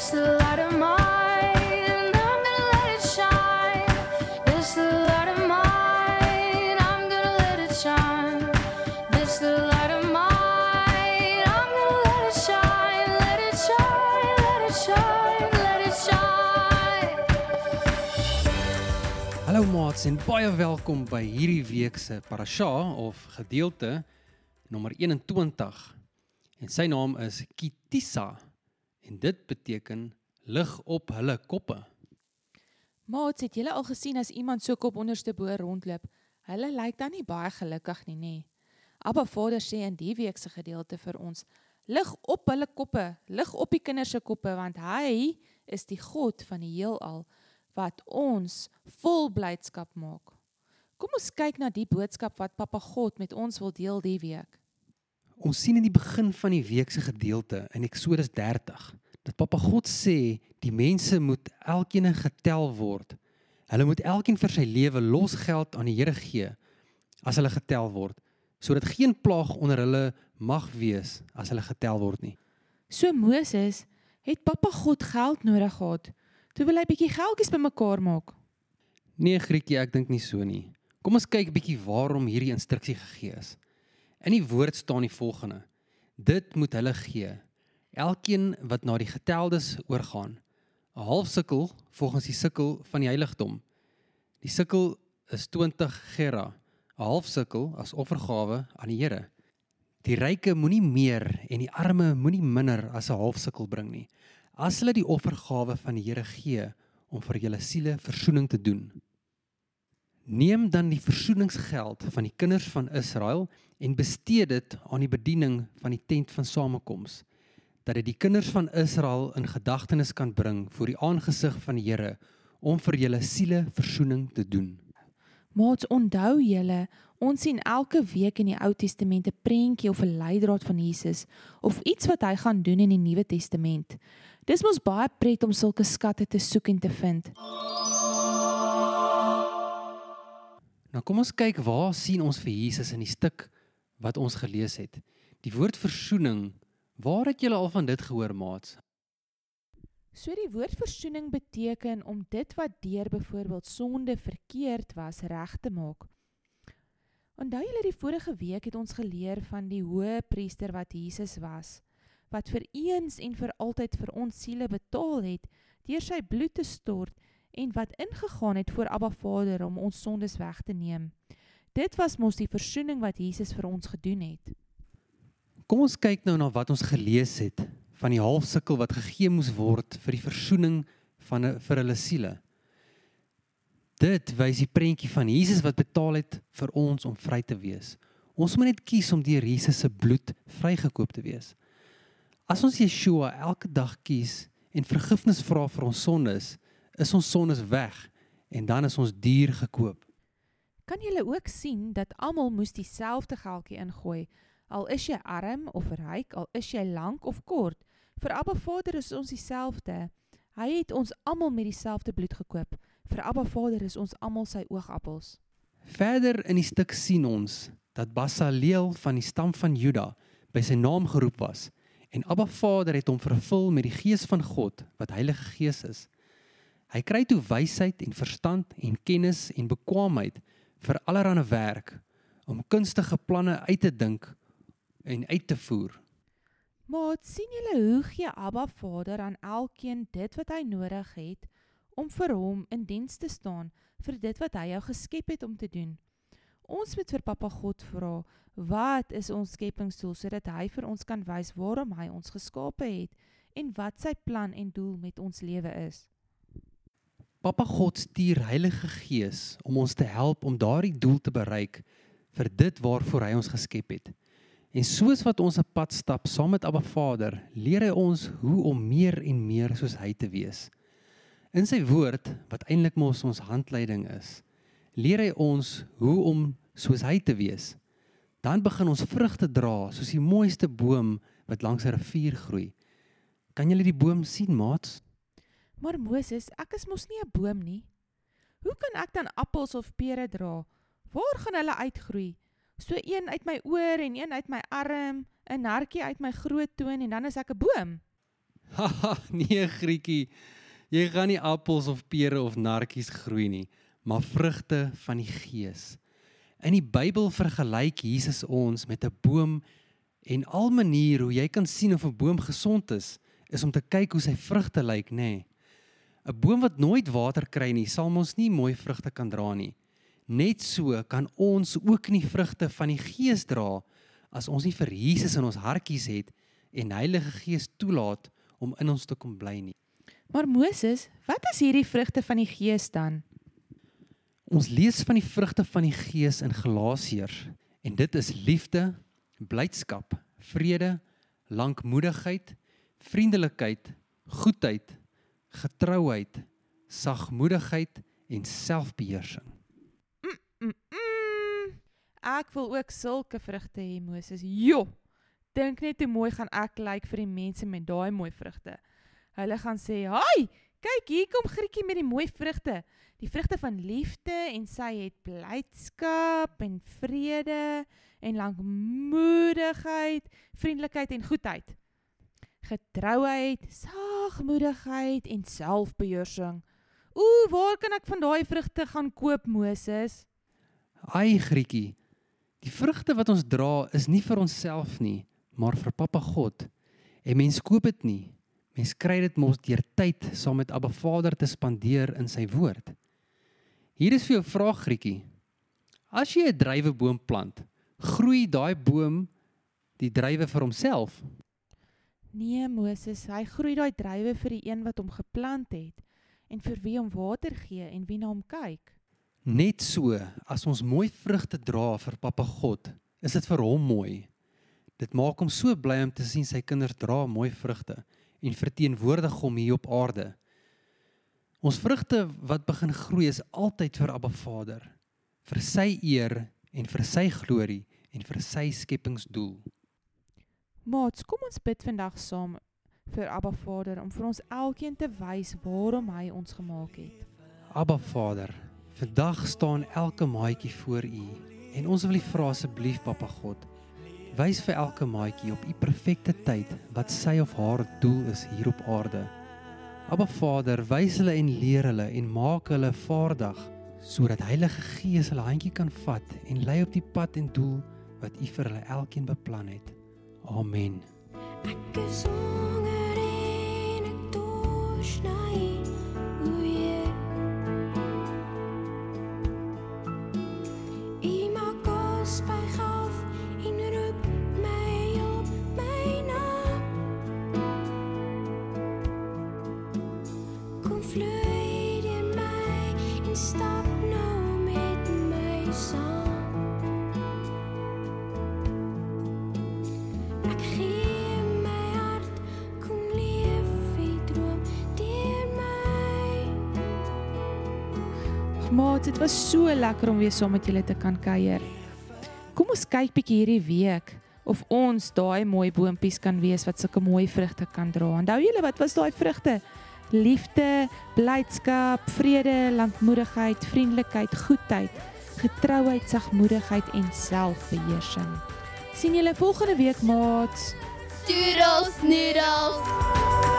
Hallo maats en baie welkom by hierdie week se parasha of gedeelte nommer 21. En sy naam is Kitisa en dit beteken lig op hulle koppe. Maats, het julle al gesien as iemand so kop onderste bo rondloop? Hulle lyk dan nie baie gelukkig nie, nê. Abba Vader sê in die week se gedeelte vir ons: Lig op hulle koppe, lig op die kinders se koppe want hy is die God van die heelal wat ons vol blydskap maak. Kom ons kyk na die boodskap wat Papa God met ons wil deel die week. Ons sien in die begin van die week se gedeelte in Eksodus 30 dat Papa God sê die mense moet elkeen getel word. Hulle moet elkeen vir sy lewe losgeld aan die Here gee as hulle getel word, sodat geen plaag onder hulle mag wees as hulle getel word nie. So Moses het Papa God geld nodig gehad. Toe wil hy bietjie geldjies bymekaar maak. Nee Grietjie, ek dink nie so nie. Kom ons kyk bietjie waarom hierdie instruksie gegee is. In die woord staan die volgende: Dit moet hulle gee. Elkeen wat na die geteldes oorgaan, 'n half sikkel volgens die sikkel van die heiligdom. Die sikkel is 20 gera, 'n half sikkel as offergawe aan die Here. Die ryke moenie meer en die arme moenie minder as 'n half sikkel bring nie. As hulle die offergawe van die Here gee om vir julle siele verzoening te doen. Neem dan die versoeningsgeld van die kinders van Israel en bestee dit aan die bediening van die tent van samekoms dat dit die kinders van Israel in gedagtenis kan bring voor die aangesig van die Here om vir julle siele verzoening te doen. Maats, onthou julle, ons sien elke week in die Ou Testament 'n prentjie of 'n leidraad van Jesus of iets wat hy gaan doen in die Nuwe Testament. Dis mos baie pret om sulke skatte te soek en te vind. Nou kom ons kyk waar sien ons vir Jesus in die stuk wat ons gelees het. Die woord verzoening, waar het julle al van dit gehoor, maats? So die woord versoening beteken om dit wat deur byvoorbeeld sonde verkeerd was reg te maak. Onthou julle die vorige week het ons geleer van die hoë priester wat Jesus was, wat vir eens en vir altyd vir ons siele betaal het deur sy bloed te stort en wat ingegaan het voor Abba Vader om ons sondes weg te neem. Dit was mos die versoening wat Jesus vir ons gedoen het. Kom ons kyk nou na wat ons gelees het van die halfsikkel wat gegee moes word vir die versoening van vir hulle siele. Dit wys die prentjie van Jesus wat betaal het vir ons om vry te wees. Ons moet net kies om deur Jesus se bloed vrygekoop te wees. As ons Yeshua elke dag kies en vergifnis vra vir ons sondes, is ons sondes weg en dan is ons duur gekoop. Kan julle ook sien dat almal moes dieselfde geldjie ingooi, al is jy arm of ryk, al is jy lank of kort. Vir Abba Vader is ons dieselfde. Hy het ons almal met dieselfde bloed gekoop. Vir Abba Vader is ons almal sy oogappels. Verder in die stuk sien ons dat Basaleel van die stam van Juda by sy naam geroep was en Abba Vader het hom vervul met die gees van God wat Heilige Gees is. Hy kry toe wysheid en verstand en kennis en bekwaamheid vir allerlei werk om kunstige planne uit te dink en uit te voer. Maar sien julle hoe gee Abba Vader aan elkeen dit wat hy nodig het om vir hom in diens te staan vir dit wat hy jou geskep het om te doen. Ons moet vir Papa God vra, wat is ons skepingsdoel sodat hy vir ons kan wys waarom hy ons geskape het en wat sy plan en doel met ons lewe is. Papa God stuur Heilige Gees om ons te help om daardie doel te bereik vir dit waarvoor hy ons geskep het. En soos wat ons 'n pad stap saam met Abba Vader, leer hy ons hoe om meer en meer soos hy te wees. In sy woord wat eintlik mos ons handleiding is, leer hy ons hoe om soos hy te wees. Dan begin ons vrugte dra soos die mooiste boom wat langs 'n rivier groei. Kan julle die boom sien, maats? Maar Moses, ek is mos nie 'n boom nie. Hoe kan ek dan appels of pere dra? Waar gaan hulle uitgroei? So een uit my oor en een uit my arm, 'n nartjie uit my groot toon en dan is ek 'n boom. Haha, nee Grietjie. Jy gaan nie appels of pere of narkies groei nie, maar vrugte van die Gees. In die Bybel vergelyk Jesus ons met 'n boom en al manier hoe jy kan sien of 'n boom gesond is, is om te kyk hoe sy vrugte lyk, nê. Nee. 'n Boom wat nooit water kry nie, sal mos nie mooi vrugte kan dra nie. Net so kan ons ook nie vrugte van die Gees dra as ons nie vir Jesus in ons hartjies het en Heilige Gees toelaat om in ons te kom bly nie. Maar Moses, wat is hierdie vrugte van die Gees dan? Ons lees van die vrugte van die Gees in Galasiërs en dit is liefde, blydskap, vrede, lankmoedigheid, vriendelikheid, goedheid, getrouheid, sagmoedigheid en selfbeheersing. Mm -mm. Ek wil ook sulke vrugte hê, Moses. Jo. Dink net hoe mooi gaan ek lyk vir die mense met daai mooi vrugte. Hulle gaan sê, "Haai, kyk hier kom Grietjie met die mooi vrugte. Die vrugte van liefde en sy het blydskap en vrede en lankmoedigheid, vriendelikheid en goedheid. Getrouheid, sagmoedigheid en selfbeheersing. Ooh, waar kan ek van daai vrugte gaan koop, Moses? Ai Grietjie, die vrugte wat ons dra is nie vir onsself nie, maar vir Pappa God. En mens koop dit nie. Mens kry dit mos deur tyd saam met Abba Vader te spandeer in sy woord. Hier is vir jou 'n vraag Grietjie. As jy 'n druiweboom plant, groei daai boom die druiwe vir homself? Nee, Moses, hy groei daai druiwe vir die een wat hom geplant het en vir wie hom water gee en wie na hom kyk. Net so, as ons mooi vrugte dra vir Pappa God, is dit vir hom mooi. Dit maak hom so bly om te sien sy kinders dra mooi vrugte en verteenwoordig hom hier op aarde. Ons vrugte wat begin groei is altyd vir Abba Vader, vir sy eer en vir sy glorie en vir sy skepingsdoel. Maats, kom ons bid vandag saam vir Abba Vader om vir ons elkeen te wys waarom hy ons gemaak het. Abba Vader, vandag staan elke maatjie voor U en ons wil U vra asseblief Pappa God, wys vir elke maatjie op U perfekte tyd wat sy of haar doel is hier op aarde. Abba Vader, wys hulle en leer hulle en maak hulle vaardig sodat Heilige Gees hulle handjie kan vat en lei op die pad en doel wat U vir hulle elkeen beplan het. Amen. Ek is honger en ek dors na U, Maats, dit was so lekker om weer saam met julle te kan kuier. Kom ons kyk bietjie hierdie week of ons daai mooi boontjies kan wees wat sulke mooi vrugte kan dra. Onthou julle wat was daai vrugte? Liefde, blydskap, vrede, lankmoedigheid, vriendelikheid, goedheid, getrouheid, sagmoedigheid en selfbeheersing. sien julle volgende week, maats. Doodles noodles.